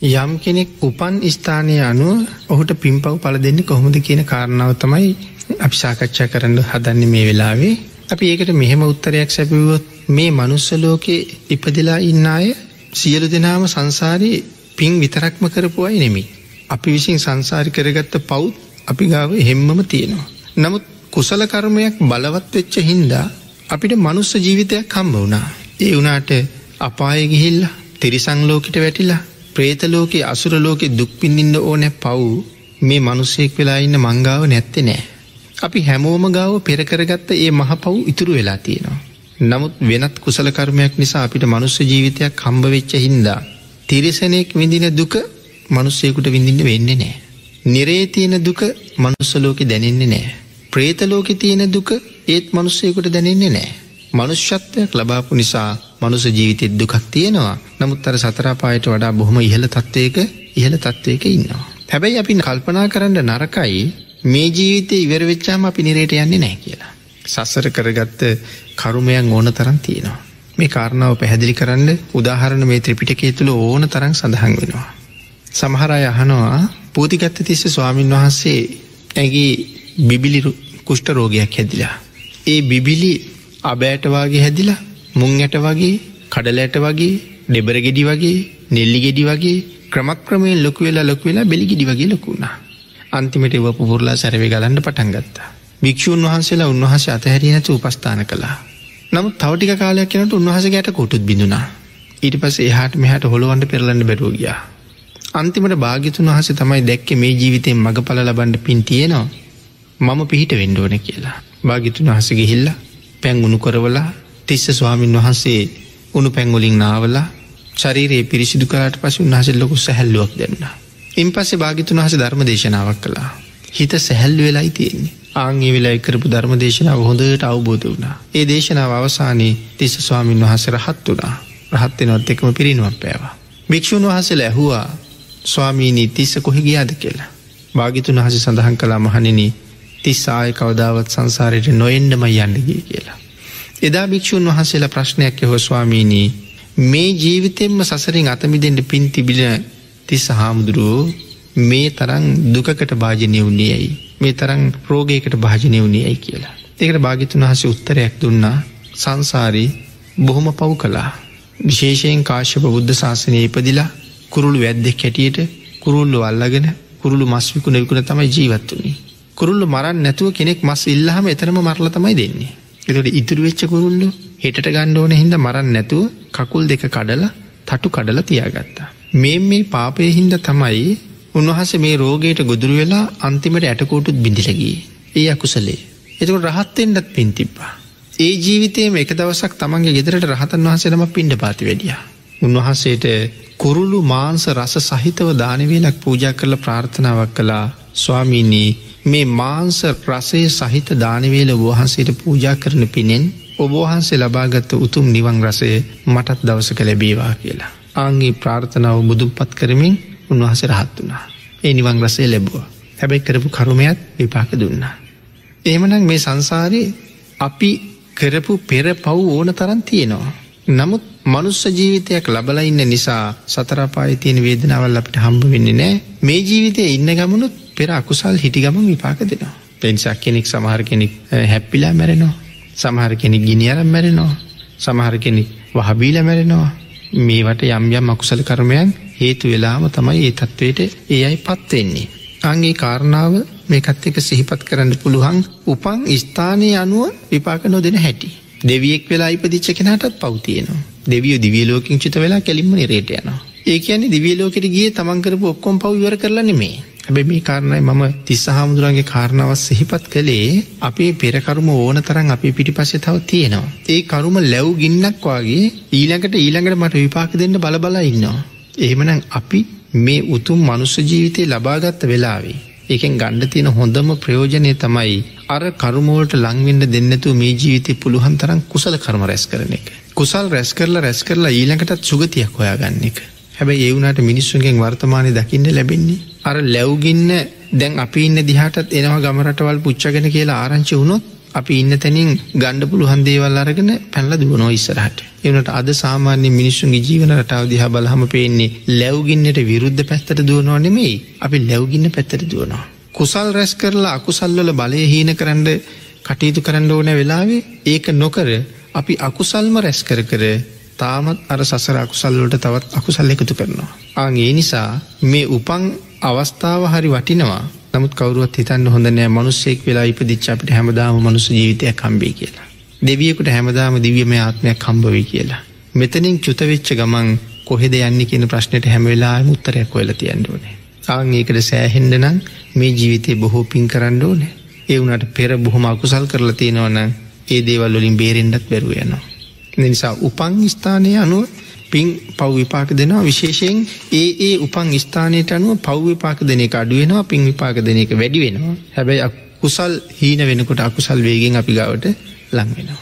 යම් කෙනෙක් උපන් ස්ථානය අනුව ඔහුට පිම්පව් පල දෙන්න කොහොමද කියන කාරණාව තමයි අපි සාකච්ඡා කරන්න හදන්න මේ වෙලාවේ අපි ඒකට මෙහෙම උත්තරයක් සැපිවොත් මේ මනුස්සලෝකේ ඉපදිලා ඉන්න අය සියලු දෙනාම සංසාරයේ පින් විතරක්ම කරපු අයි නෙමි. අපි විසින් සංසාරි කරගත්ත පවුත් අපි ගාව හෙම්මම තියෙනවා. නමුත් කුසල කර්මයක් බලවත් වෙච්ච හින්දා අපිට මනුස්ස ජීවිතයක් හම්බ වුණා. ඒ වනාට අපාය ගිහිල්ල තිරිසංලෝකට වැටිලා ප්‍රේතලෝකෙ අසුරලෝකෙ දුක්පින්නින්න ඕනෑ පව් මේ මනුස්සෙක් වෙලා ඉන්න මංගාව නැත්තෙ නෑ. අපි හැමෝම ගාව පෙරකරගත්ත ඒ මහ පව් ඉතුරු වෙලා තියෙනවා. නමුත් වෙනත් කුසල කර්මයක් නිසා අපිට මනුස්ස ජීවිතයක් කම්භවෙච්ච හින්දා. තිරිසනෙක් විඳින දුක මනුස්සයකුට විඳින්න වෙන්නේ නෑ. නිරේ තියෙන දුක මනුස්සලෝකෙ දැනෙන්නේ නෑ. ප්‍රේතලෝකෙ තියෙන දුක ඒත් මනුස්සයකුට දැනෙන්නේ නෑ. මනුෂ්‍යත්වයක් ලබාපු නිසා මනුස ජීවිතෙත් දුකක් තියෙනවා නමුත් අර සතරාපායට වඩා බොහොම ඉහළ තත්ත්වයක ඉහළ තත්ත්වයක ඉන්නවා. හැබැයි අපි කල්පනා කරන්න නරකයි මේ ජීවිතය ඉවර වෙච්චාම අපි නිරේට යන්නේ නෑ කියලා. සස්සර කරගත්ත කරුමයන් ඕන තරන් තියෙනවා. මේ කාරණාව පැහැදිලි කරන්න උදාහරණ මේ ත්‍රිපිටකේ තුළ ඕන තරන් සඳහන් වෙනවා. සමහරය අහනවා පූතිගත්ත තිස්ස ස්වාමීන් වහන්සේ ඇගේ බිබිලි කුෂ්ට රෝගයක් හැදිලා. ඒ බිබිලි අබෑටවාගේ හැදිලා මුං ඇට වගේ කඩලෑට වගේ ඩෙබරගෙඩි වගේ නෙල්ලි ගෙඩි වගේ ක්‍රමක්‍රමයෙන් ලොකු වෙලා ලොකු වෙලා බෙලිගිඩි වගේ ලොකුුණා. අන්තිමට එව පුරලා සැරවි ගලන්න පටන් ගත්තා. භික්‍ෂූන් වහන්සේලා උන්වහස අතහැරිය නැතු උපස්ථාන කළා. නමුත් තවටික කාලයක් යනට උන්වහස ගැට කොටුත් බිඳුනා. ඊට පස එහට මෙහට හොළුවන්ට පෙරලන්න බැරෝගියා. අන්තිමට භාගිතුන් වහස තමයි දැක්ක මේ ජීවිතයෙන් මඟ පල ලබන්ඩ පින් තියෙනවා මම පිහිට වෙන්ඩෝන කියලා. භාගිතුන් වහස ගිහිල්ල පැන් උුණු කරවලා තිස්ස ස්වාමීන් වහන්සේ උුණු පැංගොලින් නාවලා ශරීරයේ පිරිසිදු කරට පස උන්හස ලොකු සැහැල්ලුවක් දෙන්න. ඉන් පස්සේ භාගිතුන් වහස ධර්ම දේශනාවක් කළා. හිත සැහැල්ලු වෙලායි තියෙන්නේ. ආංගේ වෙලා එකරපු ධර්ම දේශනාව හොඳට අවබෝධ වුණා. ඒ දේශනාව අවසානයේ තිස්ස ස්වාමීන් වහස රහත් වුණා රහත්වෙනවත් එකම පිරිනුවක් පෑවා. භික්‍ෂූන් වහසල ඇහුවා ස්වාමීනී තිස්ස කොහෙ ගියාද කියලා. භාගිතුන් වහස සඳහන් කලා මහනිනි තිස් ආය කවදාවත් සංසාරයට නොෙන්ඩම යන්නගේ කියලා. එදා භික්‍ෂූන් වහන්සේලා ප්‍රශ්නයක් යහෝ ස්වාමීනී මේ ජීවිතෙන්ම සසරින් අතමිදෙන්ට පින් තිබිල තිස්ස හාමුදුරුවෝ මේ තරං දුකකට භාජනය වුණේ ඇයි මේ තරං රෝගයකට භාජනය වුණේ ඇයි කියලා. ඒකට භාගිතුන් වහස උත්තරයක් දුන්නා සංසාරී බොහොම පව් කලා. විශේෂයෙන් කාශ්‍යප බුද්ධ ශාසනය ඉපදිලා කුරුළු වැද්දෙක් හැටියට කුරුල්ලු අල්ලගෙන කුරුළු මස්විකුණ විකුණ තමයි ජීවත් වනේ. කුරුල්ලු මරන් නැතුව කෙනෙක් මස් ඉල්ලහම එතරම මරල තමයි දෙන්නේ. එතට ඉතුරු වෙච්ච කුරුල්ලු හෙට ගණ්ඩෝන හිද මරන්න නැතුව කකුල් දෙක කඩල තටු කඩල තියාගත්තා. මේ මේ පාපය හින්ද තමයි උන්වහස මේ රෝගයට ගොදුරු වෙලා අන්තිමට ඇටකෝටුත් බිඳිලගී. ඒ අකුසලේ. එතකට රහත්තෙන්ටත් පින් තිබ්බා. ඒ ජීවිතයම එක දවසක් තමන්ගේ ගෙදරට රහතන් වහසනම පින්ඩ පාති වැඩිය. උන්වහන්සේට කුරුළු මාංස රස සහිතව දානවේලක් පූජා කරල ප්‍රාර්ථනාවක් කලා ස්වාමීනී මේ මාංස රසේ සහිත දානවේල වහන්සේට පූජා කරන පිනෙන් ඔබවහන්සේ ලබාගත්ත උතුම් නිවන් රසය මටත් දවසක ලැබේවා කියලා. ආංගේ ප්‍රාර්ථනාව බුදුන් පත් කරමින් උන්වහස රහත් වනා. ඒ නිවන් රසේ ලැබුව. හැබැයි කරපු කරුමයත් විපාක දුන්නා. එහෙමනං මේ සංසාරයේ අපි කරපු පෙර පව් ඕන තරන් තියෙනවා. නමුත් මනුස්ස ජීවිතයක් ලබලඉන්න නිසා සතරපාය තියෙන වේදනාවල් අපිට හම්බ වෙන්නේ නෑ මේ ජීවිතය ඉන්න ගමනුත් පෙර අකුසල් හිටි ගමන් විපාක දෙනවා. පෙන්සක් කෙනෙක් සමහර කෙනෙක් හැප්පිලා මැරෙනවා. සමහර කෙනෙක් ගිනිියරම් මැරෙනවා. සමහර කෙනෙක් වහබීල මැරෙනවා. මේවට යම් යම් අකුසල කරමයන් හේතු වෙලාම තමයි ඒ තත්ත්වයට ඒ අයි පත්වෙන්නේ. අන්ගේ කාරණාව මේකත් එක සිහිපත් කරන්න පුළුවන් උපන් ස්ථානය අනුව විපාක නොදෙන හැටි. දෙවියෙක් වෙලා ඉපදිච්ච කෙනටත් පවතියනවා. දෙවිය දිවියලෝකින් චිත වෙලා කැලින්ම නිරේට යනවා. ඒ කියන්නේ දිවියලෝකට ගිය තමන්කරපු ඔක්කොම් පව් වර කරලන්න මේ හැබැ මේ කාරණයි මම තිස්ස හාමුදුරන්ගේ කාරණාවත් සිහිපත් කළේ අපේ පෙරකරුම ඕන තරන් අපි පිටි පස්සෙ තව තියෙනවා. ඒ කරුම ලැව් ගින්නක් වගේ ඊළඟට ඊළඟට මට විපාක දෙන්න බලබලා ඉන්නවා. එහෙමනම් අපි මේ උතුම් මනුස්ස ජීවිතය ලබාගත්ත වෙලාවේ. ඒකෙන් ගණ්ඩ තියෙන හොඳම ප්‍රයෝජනය තමයි අර කරුමෝලට ලංවෙන්ඩ දෙන්නතු මේ ජීවිතය පුළුවන් තරම් කුසල කරම රැස් කරන එක. කුසල් රැස් කරලා රැස් කරලා ඊළඟටත් සුගතියක් හොයාගන්න එක. හැබැයි ඒවුණට මිනිස්සුන්ගෙන් වර්තමානය දකින්න ලැබෙන්නේ. අර ලැව්ගින්න දැන් අපි ඉන්න දිහටත් එනවා ගමරටවල් පුච්චගෙන කියලා ආරංචි වුණොත් අපි ඉන්න තැනින් ගණ්ඩ පුළුවන් දේවල් අරගෙන පැල්ල දුවනෝ ඉස්සරහට. එවනට අද සාමාන්‍ය මිනිස්සුන්ගේ ජීවන රටාව දිහා බලහම පේන්නේ ලැව්ගින්නට විරුද්ධ පැත්තට දුවනවා නෙමෙයි අපි ලැව්ගින්න පැත්තට දුවනවා. කුසල් රැස් කරලා අකුසල්වල බලය හීන කරන්න කටයුතු කරන්න ඕන වෙලාවේ ඒක නොකර අපි අකුසල්ම රැස් කර කර තාමත් අර සසර අකුසල්ලට තවත් අකුසල් එකතු කරනවා. ආං ඒ නිසා මේ උපන් අවස්ථාව හරි වටිනවා නමුත් කවරුවත් හිතන්න හොඳ නෑ මනුස්සෙක් වෙලා ඉපදිච්ච අපිට හැමදාම මනුස ජීවිතයක් කම්බේ කියලා. දෙවියකුට හැමදාම දිවියම ආත්මයක් කම්බවී කියලා. මෙතනින් චුතවෙච්ච ගමන් කොහෙද යන්න කියන ප්‍රශ්නයට හැමවෙලා මුත්තරයක් ඔයල තියන්න ඕනේ. ආං ඒකට සෑහෙන්ඩ නම් මේ ජීවිතය බොහෝ පින් කරන්න ඕනේ. ඒ වුනට පෙර බොහොම අකුසල් කරලා තියෙනවන ඒ දේවල් වලින් බේරෙන්ඩත් බැරුව යනවා. නිසා උපං ස්ථානය අනුව පින් පව් විපාක දෙනවා විශේෂයෙන් ඒ ඒ උපන් ස්ථානයට අනුව පව් විපාක දෙන එක අඩුවෙනවා පින් විපාක දෙන එක වැඩි වෙනවා හැබැයි කුසල් හීන වෙනකොට අකුසල් වේගෙන් අපි ගවට ලංවෙනවා.